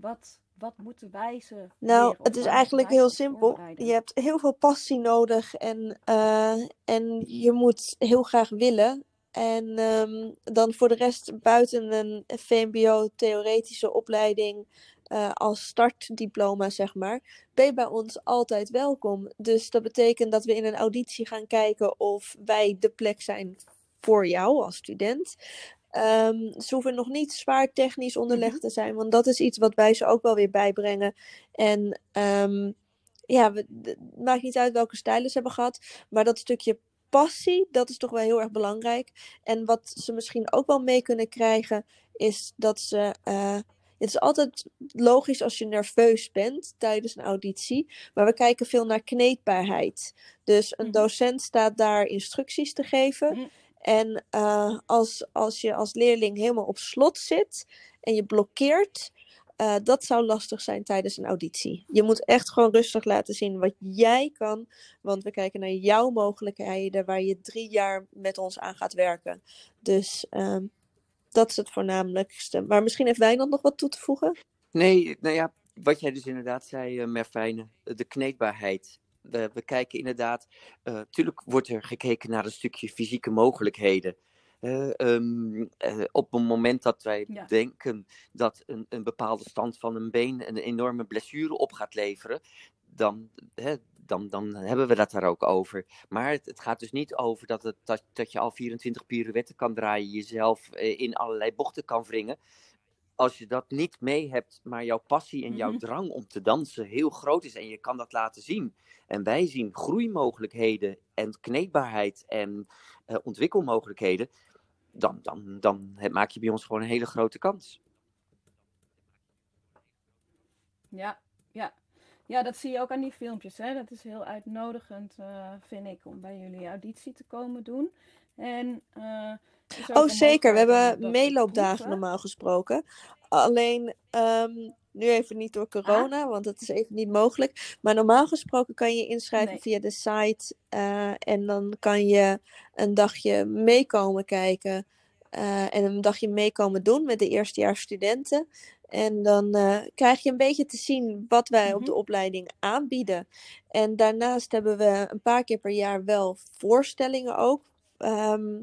wat, wat moeten wij ze. Nou, het is eigenlijk heel simpel. Je hebt heel veel passie nodig en, uh, en je moet heel graag willen. En um, dan voor de rest buiten een VMBO-theoretische opleiding uh, als startdiploma, zeg maar, ben je bij ons altijd welkom. Dus dat betekent dat we in een auditie gaan kijken of wij de plek zijn voor jou als student. Um, ze hoeven nog niet zwaar technisch onderlegd mm-hmm. te zijn, want dat is iets wat wij ze ook wel weer bijbrengen. En um, ja, we, het maakt niet uit welke stijlen ze hebben gehad, maar dat stukje passie, dat is toch wel heel erg belangrijk. En wat ze misschien ook wel mee kunnen krijgen, is dat ze. Uh, het is altijd logisch als je nerveus bent tijdens een auditie, maar we kijken veel naar kneedbaarheid. Dus een docent staat daar instructies te geven. En uh, als, als je als leerling helemaal op slot zit en je blokkeert, uh, dat zou lastig zijn tijdens een auditie. Je moet echt gewoon rustig laten zien wat jij kan, want we kijken naar jouw mogelijkheden waar je drie jaar met ons aan gaat werken. Dus uh, dat is het voornamelijkste. Maar misschien heeft Wijnand nog wat toe te voegen? Nee, nou ja, wat jij dus inderdaad zei, uh, Merfijne, de kneedbaarheid we, we kijken inderdaad, natuurlijk uh, wordt er gekeken naar een stukje fysieke mogelijkheden. Uh, um, uh, op het moment dat wij ja. denken dat een, een bepaalde stand van een been een enorme blessure op gaat leveren, dan, dan, dan hebben we dat daar ook over. Maar het, het gaat dus niet over dat, het, dat, dat je al 24 pirouetten kan draaien, jezelf eh, in allerlei bochten kan wringen. Als je dat niet mee hebt, maar jouw passie en jouw Mhm. drang om te dansen heel groot is en je kan dat laten zien. En wij zien groeimogelijkheden en kneedbaarheid en eh, ontwikkelmogelijkheden. Dan, dan, dan maak je bij ons gewoon een hele grote kans. Ja, ja. Ja, dat zie je ook aan die filmpjes. Hè? Dat is heel uitnodigend, eh, vind ik, om bij jullie auditie te komen doen. En, eh, Oh, zeker. We hebben meeloopdagen normaal gesproken. Alleen ehm, nu even niet door corona, want dat is even niet mogelijk. Maar normaal gesproken kan je inschrijven Nee. via de site. eh, en dan kan je een dagje meekomen kijken. eh, en een dagje meekomen doen met de eerstejaars studenten. En dan eh, krijg je een beetje te zien wat wij op de Mhm. opleiding aanbieden. En daarnaast hebben we een paar keer per jaar wel voorstellingen ook. Ehm,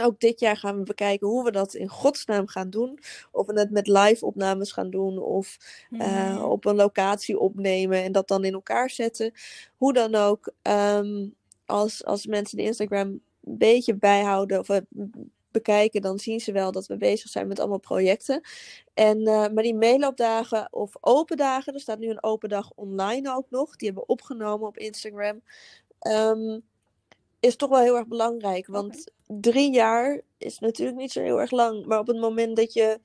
ook dit jaar gaan we bekijken hoe we dat in godsnaam gaan doen. Of we het met live opnames gaan doen of eh, Mhm. op een locatie opnemen en dat dan in elkaar zetten. Hoe dan ook, ehm, als, als mensen de Instagram een beetje bijhouden of eh, bekijken, dan zien ze wel dat we bezig zijn met allemaal projecten. En, eh, maar die meeloopdagen of open dagen, er staat nu een open dag online ook nog, die hebben we opgenomen op Instagram. ehm, is toch wel heel erg belangrijk. Want drie jaar is natuurlijk niet zo heel erg lang. Maar op het moment dat je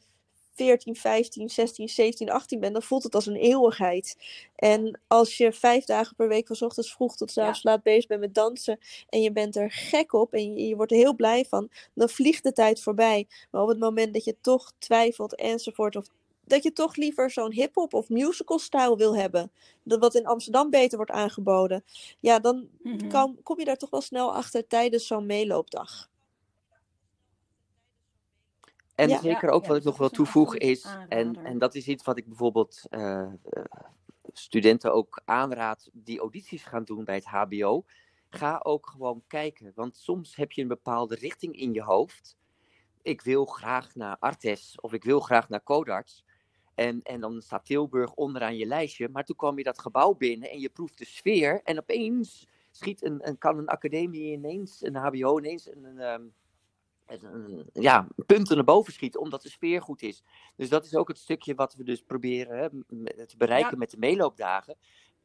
14, 15, 16, 17, 18 bent, dan voelt het als een eeuwigheid. En als je vijf dagen per week van ochtends vroeg tot avonds laat bezig bent met dansen. En je bent er gek op en je, je wordt er heel blij van. Dan vliegt de tijd voorbij. Maar op het moment dat je toch twijfelt enzovoort. Of dat je toch liever zo'n hip-hop of musical stijl wil hebben. Dat wat in Amsterdam beter wordt aangeboden. Ja, dan Mhm. kom je daar toch wel snel achter tijdens zo'n meeloopdag. En Ja. zeker Ja, ook ja, wat ik nog dat wil is en, en dat is iets wat ik bijvoorbeeld eh, eh, studenten ook aanraad die audities gaan doen bij het HBO. Ga ook gewoon kijken, want soms heb je een bepaalde richting in je hoofd. Ik wil graag naar Artes of ik wil graag naar Codarts. En, en dan staat Tilburg onderaan je lijstje, maar toen kwam je dat gebouw binnen en je proeft de sfeer en opeens schiet een, een, kan een academie ineens, een HBO ineens een, een, ehm, een, een- ja, punten naar boven schieten, omdat de sfeer goed is. Dus dat is ook het stukje wat we dus proberen hè, te bereiken Ja. met de meeloopdagen.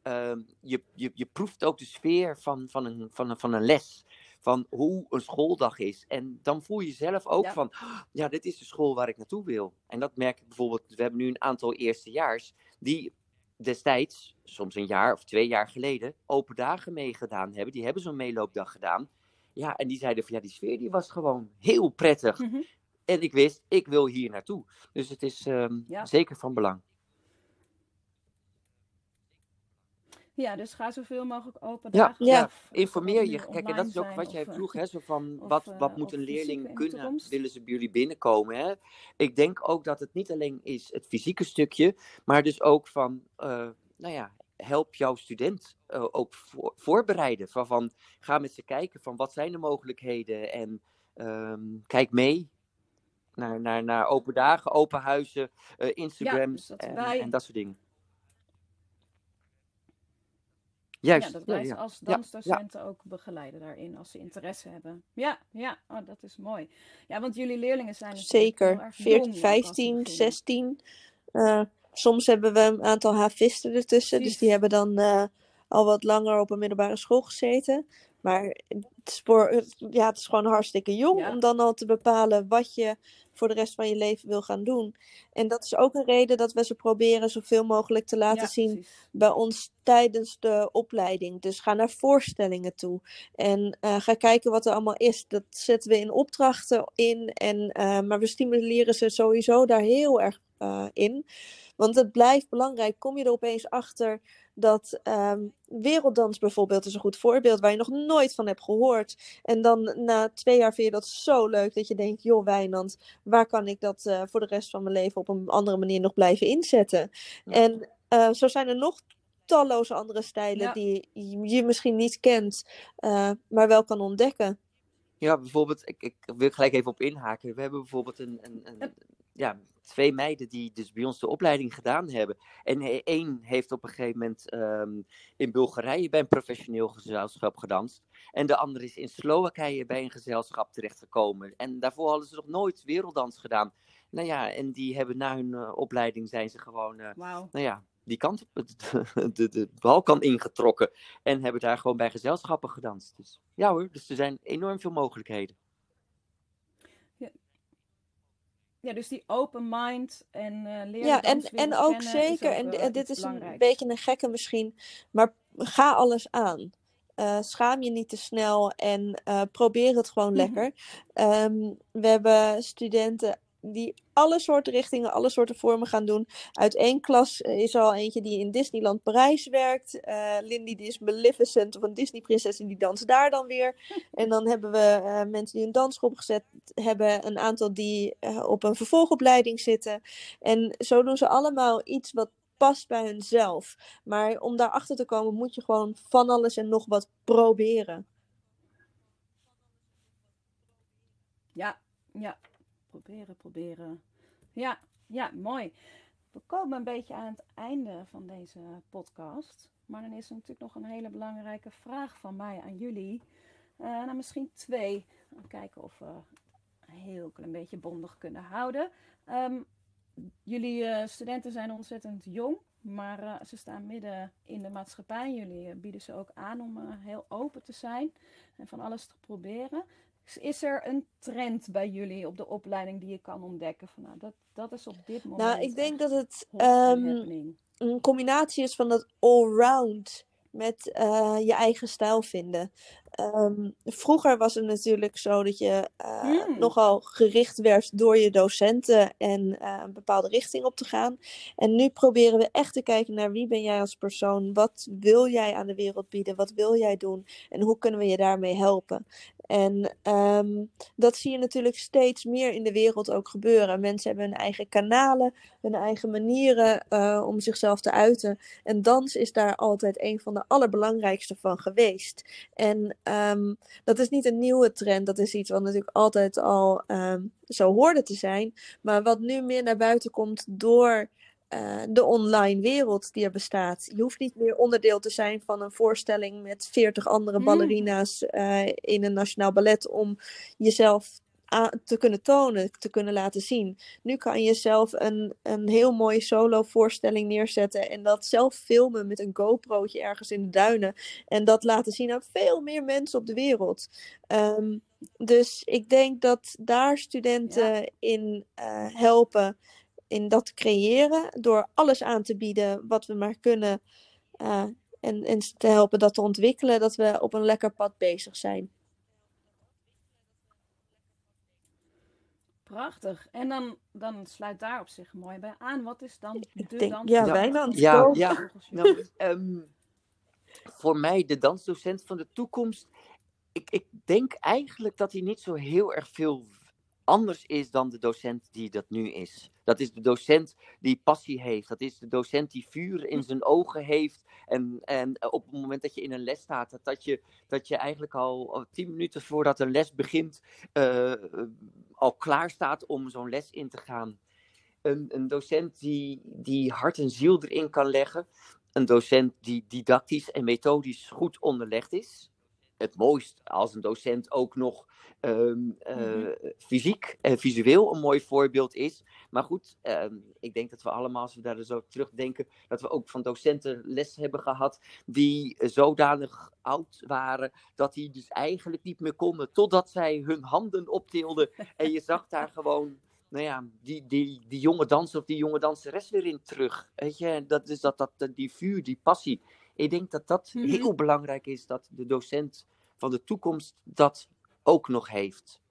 Ehm, je, je, je proeft ook de sfeer van, van, een, van, een, van een les. Van hoe een schooldag is. En dan voel je zelf ook Ja. van, "Ah, ja, dit is de school waar ik naartoe wil. En dat merk ik bijvoorbeeld, we hebben nu een aantal eerstejaars die destijds, soms een jaar of twee jaar geleden, open dagen meegedaan hebben. Die hebben zo'n meeloopdag gedaan. Ja, en die zeiden van, ja, die sfeer die was gewoon heel prettig. Mhm. En ik wist, ik wil hier naartoe. Dus het is ehm, Ja. zeker van belang. Ja, dus ga zoveel mogelijk open Ja, dagen. ja. of- of Informeer of je. Kijk, en dat is ook wat jij eh, vroeg, hè? Zo van, of, wat, eh, wat moet een leerling kunnen? Willen ze bij jullie binnenkomen, hè? Ik denk ook dat het niet alleen is het fysieke stukje, maar dus ook van, eh, nou ja, help jouw student eh, ook voor, voorbereiden. Van, van, ga met ze kijken van, wat zijn de mogelijkheden? En ehm, kijk mee naar, naar, naar open dagen, open huizen, eh, Instagram dus dat en, wij- en dat soort dingen. Ja, Juist, dat ja, wij ze ja. als Ja, ja. dansdocenten ook begeleiden daarin, als ze interesse hebben. Ja, ja, oh, dat is mooi. Ja, want jullie leerlingen zijn Zeker. erg 14, jong ook als ze 15, beginnen. 16. Eh, soms hebben we een aantal havisten ertussen. Dus die hebben dan eh, al wat langer op een middelbare school gezeten. Maar het het- ja, het is gewoon hartstikke jong Ja. om dan al te bepalen wat je voor de rest van je leven wil gaan doen. En dat is ook een reden dat we ze proberen zoveel mogelijk te laten Ja, zien precies. bij ons tijdens de opleiding. Dus ga naar voorstellingen toe. En eh, ga kijken wat er allemaal is. Dat zetten we in opdrachten in. En, eh, maar we stimuleren ze sowieso daar heel erg eh, in. Want het blijft belangrijk. Kom je er opeens achter dat ehm, werelddans bijvoorbeeld is een goed voorbeeld waar je nog nooit van hebt gehoord. En dan na twee jaar vind je dat zo leuk dat je denkt, joh Wijnand, waar kan ik dat eh, voor de rest van mijn leven op een andere manier nog blijven inzetten? Ja. En eh, zo zijn er nog talloze andere stijlen Ja. die je misschien niet kent, maar wel kan ontdekken. Ja, bijvoorbeeld, ik, ik wil gelijk even op inhaken. We hebben bijvoorbeeld een, een, een, ja, twee meiden die dus bij ons de opleiding gedaan hebben. En één heeft op een gegeven moment ehm, in Bulgarije bij een professioneel gezelschap gedanst. En de andere is in Slowakije bij een gezelschap terechtgekomen. En daarvoor hadden ze nog nooit werelddans gedaan. Nou ja, en die hebben na hun uh, opleiding zijn ze gewoon, uh, nou ja, die kant op de, de, de Balkan ingetrokken. En hebben daar gewoon bij gezelschappen gedanst. Dus ja hoor, dus er zijn enorm veel mogelijkheden. Ja, dus die open mind en uh, leren. Ja, en, en ook zeker, ook, en dit is een beetje een gekke misschien, maar ga alles aan. Uh, schaam je niet te snel en probeer het gewoon Mhm. lekker. Um, we hebben studenten die alle soorten richtingen, alle soorten vormen gaan doen. Uit één klas is er al eentje die in Disneyland Parijs werkt. Uh, Lindy die is Maleficent of een Disney prinses en die danst daar dan weer. En dan hebben we uh, mensen die een dansschool gezet hebben. Een aantal die uh, op een vervolgopleiding zitten. En zo doen ze allemaal iets wat past bij hunzelf. Maar om daarachter te komen moet je gewoon van alles en nog wat proberen. Ja, ja. Proberen, proberen. Ja, ja, mooi. We komen een beetje aan het einde van deze podcast. Maar dan is er natuurlijk nog een hele belangrijke vraag van mij aan jullie. Uh, nou, misschien twee. Kijken of we een heel klein beetje bondig kunnen houden. Um, jullie uh, studenten zijn ontzettend jong, maar uh, ze staan midden in de maatschappij. Jullie bieden ze ook aan om heel open te zijn en van alles te proberen. Is er een trend bij jullie op de opleiding die je kan ontdekken? Van, nou, dat, dat is op dit moment. Nou, ik denk dat het um, een combinatie is van dat allround met uh, je eigen stijl vinden. Um, vroeger was het natuurlijk zo dat je uh, mm. nogal gericht werd door je docenten en uh, een bepaalde richting op te gaan. En nu proberen we echt te kijken naar wie ben jij als persoon? Wat wil jij aan de wereld bieden? Wat wil jij doen? En hoe kunnen we je daarmee helpen? En um, dat zie je natuurlijk steeds meer in de wereld ook gebeuren. Mensen hebben hun eigen kanalen, hun eigen manieren uh, om zichzelf te uiten. En dans is daar altijd een van de allerbelangrijkste van geweest. En um, dat is niet een nieuwe trend, dat is iets wat natuurlijk altijd al um, zo hoorde te zijn. Maar wat nu meer naar buiten komt door uh, de online wereld die er bestaat. Je hoeft niet meer onderdeel te zijn van een voorstelling met veertig andere ballerina's uh, in een nationaal ballet om jezelf te kunnen tonen, te kunnen laten zien. Nu kan je zelf een, een heel mooie solo voorstelling neerzetten en dat zelf filmen met een GoPro'tje ergens in de duinen en dat laten zien aan veel meer mensen op de wereld. Um, dus ik denk dat daar studenten ja. in uh, helpen in dat creëren door alles aan te bieden wat we maar kunnen uh, en, en te helpen dat te ontwikkelen, dat we op een lekker pad bezig zijn. Prachtig. En dan, dan sluit daar op zich mooi bij aan. Wat is dan de denk, dans? Ja, Wijnand. Ja, ja. Nou, um, voor mij de dansdocent van de toekomst. Ik, ik denk eigenlijk dat hij niet zo heel erg veel anders is dan de docent die dat nu is. Dat is de docent die passie heeft. Dat is de docent die vuur in zijn ogen heeft. En, en op het moment dat je in een les staat, dat, je, dat je eigenlijk al, tien minuten voordat een les begint, uh, al klaar staat om zo'n les in te gaan. Een, een docent die, die hart en ziel erin kan leggen. Een docent die didactisch en methodisch goed onderlegd is. Het mooist als een docent ook nog um, uh, mm-hmm. fysiek en visueel een mooi voorbeeld is. Maar goed, um, ik denk dat we allemaal, als we daar zo terugdenken, dat we ook van docenten les hebben gehad die zodanig oud waren dat die dus eigenlijk niet meer konden totdat zij hun handen optilden. En je zag daar gewoon nou ja, die, die, die jonge danser of die jonge danseres weer in terug. Weet je, dat is dat, dat, die vuur, die passie. Ik denk dat dat mm-hmm. heel belangrijk is, dat de docent van de toekomst dat ook nog heeft.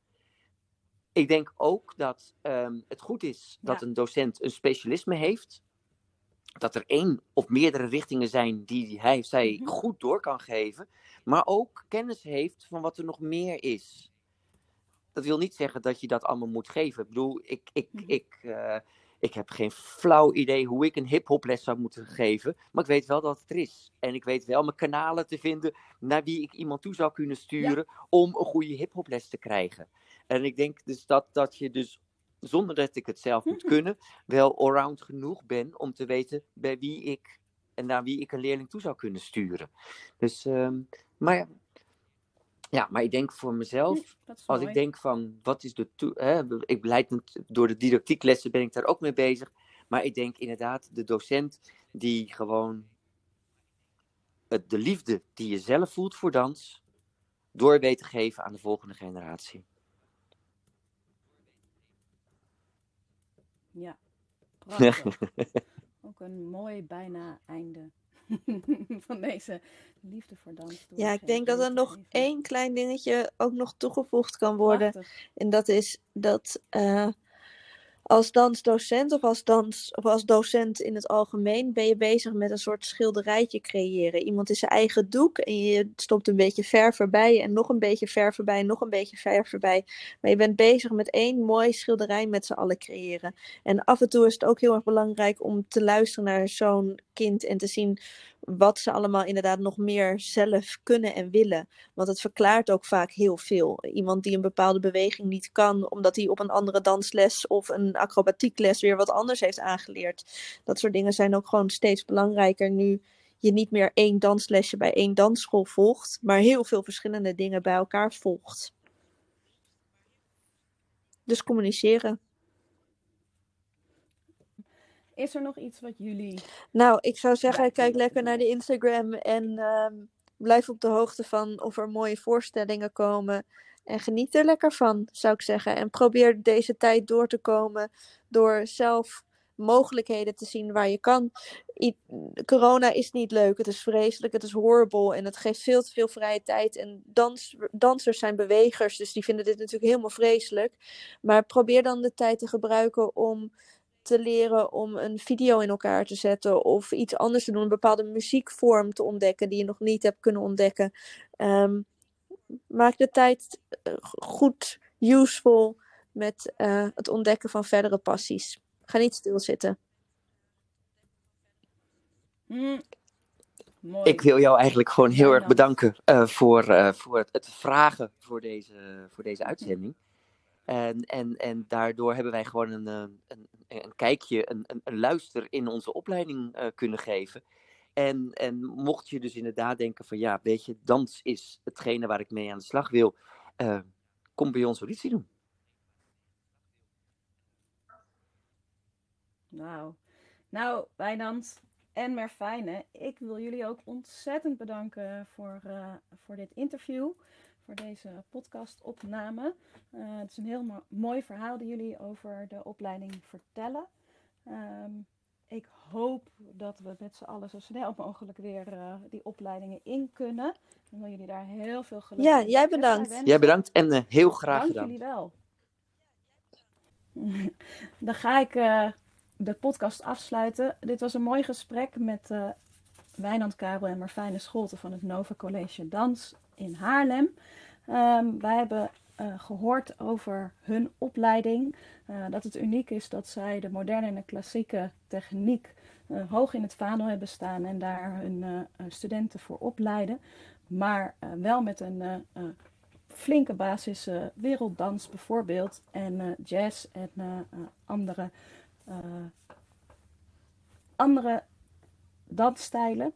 Ik denk ook dat um, het goed is dat ja. een docent een specialisme heeft. Dat er één of meerdere richtingen zijn die hij of zij mm-hmm. goed door kan geven. Maar ook kennis heeft van wat er nog meer is. Dat wil niet zeggen dat je dat allemaal moet geven. Ik bedoel, ik, ik, mm-hmm. ik, uh, ik heb geen flauw idee hoe ik een hip-hop les zou moeten geven. Maar ik weet wel dat het er is. En ik weet wel mijn kanalen te vinden naar wie ik iemand toe zou kunnen sturen. Ja. om een goede hip-hop les te krijgen. En ik denk dus dat, dat je dus zonder dat ik het zelf moet kunnen, wel allround genoeg ben om te weten bij wie ik en naar wie ik een leerling toe zou kunnen sturen. Dus, ehm, maar ja, maar ik denk voor mezelf, als ik denk van wat is de. Hè, ik leid door de didactieklessen ben ik daar ook mee bezig. Maar ik denk inderdaad, de docent die gewoon het, de liefde die je zelf voelt voor dans, door weet te geven aan de volgende generatie. Ja, prachtig. ook een mooi bijna einde van deze liefde voor dans. Ja, ik denk dat er nog één klein dingetje ook nog toegevoegd kan worden. En dat is dat uh, als dansdocent of als, dans, of als docent in het algemeen ben je bezig met een soort schilderijtje creëren. Iemand is zijn eigen doek en je stopt een beetje verf erbij en nog een beetje verf erbij en nog een beetje verf erbij. Maar je bent bezig met één mooi schilderij met z'n allen creëren. En af en toe is het ook heel erg belangrijk om te luisteren naar zo'n kind en te zien wat ze allemaal inderdaad nog meer zelf kunnen en willen. Want het verklaart ook vaak heel veel. Iemand die een bepaalde beweging niet kan, omdat hij op een andere dansles of een acrobatiekles weer wat anders heeft aangeleerd. Dat soort dingen zijn ook gewoon steeds belangrijker nu je niet meer één danslesje bij één dansschool volgt, maar heel veel verschillende dingen bij elkaar volgt. Dus communiceren. Is er nog iets wat jullie. Nou, ik zou zeggen, kijk lekker naar de Instagram en ehm, blijf op de hoogte van of er mooie voorstellingen komen. En geniet er lekker van, zou ik zeggen. En probeer deze tijd door te komen door zelf mogelijkheden te zien waar je kan. corona is niet leuk, het is vreselijk, het is horrible en het geeft veel te veel vrije tijd. En dans, dansers zijn bewegers, dus die vinden dit natuurlijk helemaal vreselijk. Maar probeer dan de tijd te gebruiken om te leren om een video in elkaar te zetten of iets anders te doen, een bepaalde muziekvorm te ontdekken die je nog niet hebt kunnen ontdekken. Um, maak de tijd eh, goed useful met uh, het ontdekken van verdere passies. Ga niet stilzitten. Mm. Mooi. Ik wil jou eigenlijk gewoon heel erg bedanken uh, voor, uh, voor het, het, vragen voor deze, voor deze uitzending. En, en, en daardoor hebben wij gewoon een, een, een kijkje, een, een, een, luister in onze opleiding uh, kunnen geven. En, en mocht je dus inderdaad denken van ja, weet je, dans is hetgene waar ik mee aan de slag wil, uh, kom bij ons auditie doen. Nou, nou Wijnand en Merfijne, ik wil jullie ook ontzettend bedanken voor, voor dit interview, voor deze podcastopname. Uh, het is een heel mooi verhaal dat jullie over de opleiding vertellen. Um, ik hoop dat we met z'n allen zo snel mogelijk weer uh, die opleidingen in kunnen. En wil jullie daar heel veel geluk Ja, jij bedankt. Jij bedankt en uh, heel graag Dank gedaan. jullie wel. Dan ga ik uh, de podcast afsluiten. Dit was een mooi gesprek met Wijnand Karel en Marfijne Scholte van het Nova College Dans in Haarlem. Um, wij hebben uh, gehoord over hun opleiding. Uh, dat het uniek is dat zij de moderne en de klassieke techniek uh, hoog in het vaandel hebben staan en daar hun studenten voor opleiden. Maar wel met een flinke basis werelddans bijvoorbeeld en jazz en andere, andere dansstijlen.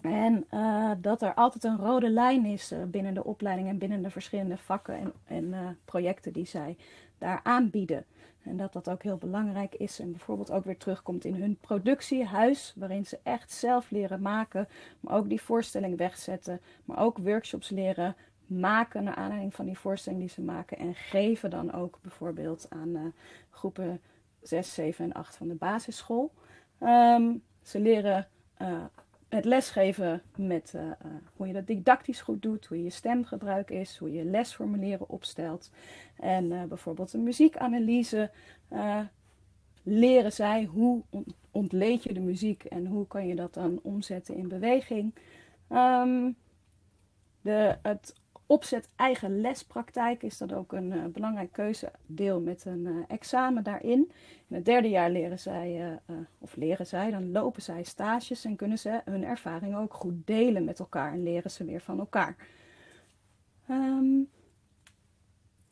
En uh, dat er altijd een rode lijn is uh, binnen de opleiding en binnen de verschillende vakken en, en uh, projecten die zij daar aanbieden. En dat dat ook heel belangrijk is en bijvoorbeeld ook weer terugkomt in hun productiehuis, waarin ze echt zelf leren maken, maar ook die voorstelling wegzetten, maar ook workshops leren maken naar aanleiding van die voorstelling die ze maken en geven dan ook bijvoorbeeld aan groepen 6, 7 en 8 van de basisschool. Um, ze leren het lesgeven met uh, hoe je dat didactisch goed doet, hoe je stemgebruik is, hoe je lesformulieren opstelt. En uh, bijvoorbeeld een muziekanalyse leren zij hoe ontleed je de muziek en hoe kan je dat dan omzetten in beweging. Um, de, het opzet eigen lespraktijk is dat ook een uh, belangrijk keuzedeel met een uh, examen daarin. In het derde jaar leren zij, uh, of leren zij, dan lopen zij stages en kunnen ze hun ervaringen ook goed delen met elkaar en leren ze weer van elkaar. Um,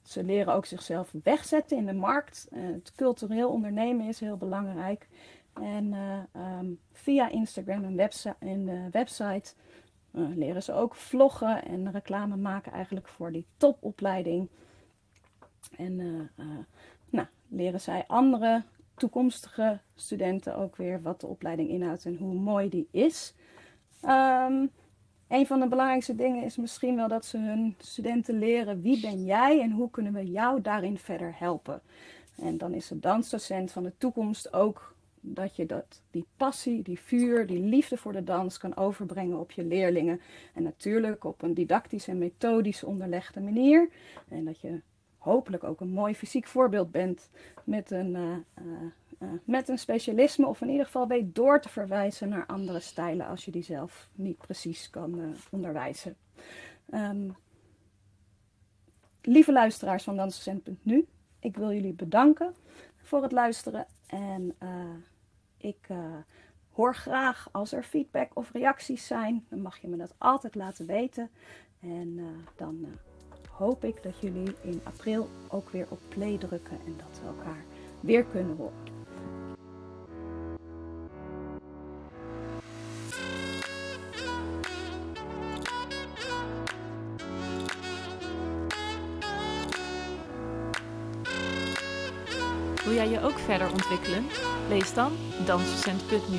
ze leren ook zichzelf wegzetten in de markt. het cultureel ondernemen is heel belangrijk. En ehm, via Instagram en, website, en de website leren ze ook vloggen en reclame maken eigenlijk voor die topopleiding. En nou, leren zij andere toekomstige studenten ook weer wat de opleiding inhoudt en hoe mooi die is. Um, een van de belangrijkste dingen is misschien wel dat ze hun studenten leren wie ben jij en hoe kunnen we jou daarin verder helpen. En dan is de dansdocent van de toekomst ook dat je dat, die passie, die vuur, die liefde voor de dans kan overbrengen op je leerlingen. En natuurlijk op een didactische en methodisch onderlegde manier. En dat je hopelijk ook een mooi fysiek voorbeeld bent met een, uh, uh, met een specialisme. Of in ieder geval weet door te verwijzen naar andere stijlen als je die zelf niet precies kan onderwijzen. Um, lieve luisteraars van Dansdocent.nu, ik wil jullie bedanken voor het luisteren. En ik hoor graag als er feedback of reacties zijn, dan mag je me dat altijd laten weten. En dan hoop ik dat jullie in april ook weer op play drukken en dat we elkaar weer kunnen horen. Ook verder ontwikkelen? Lees dan Dansdocent.nu,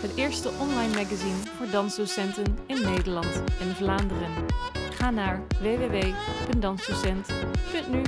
het eerste online magazine voor dansdocenten in Nederland en Vlaanderen. Ga naar www.dansdocent.nu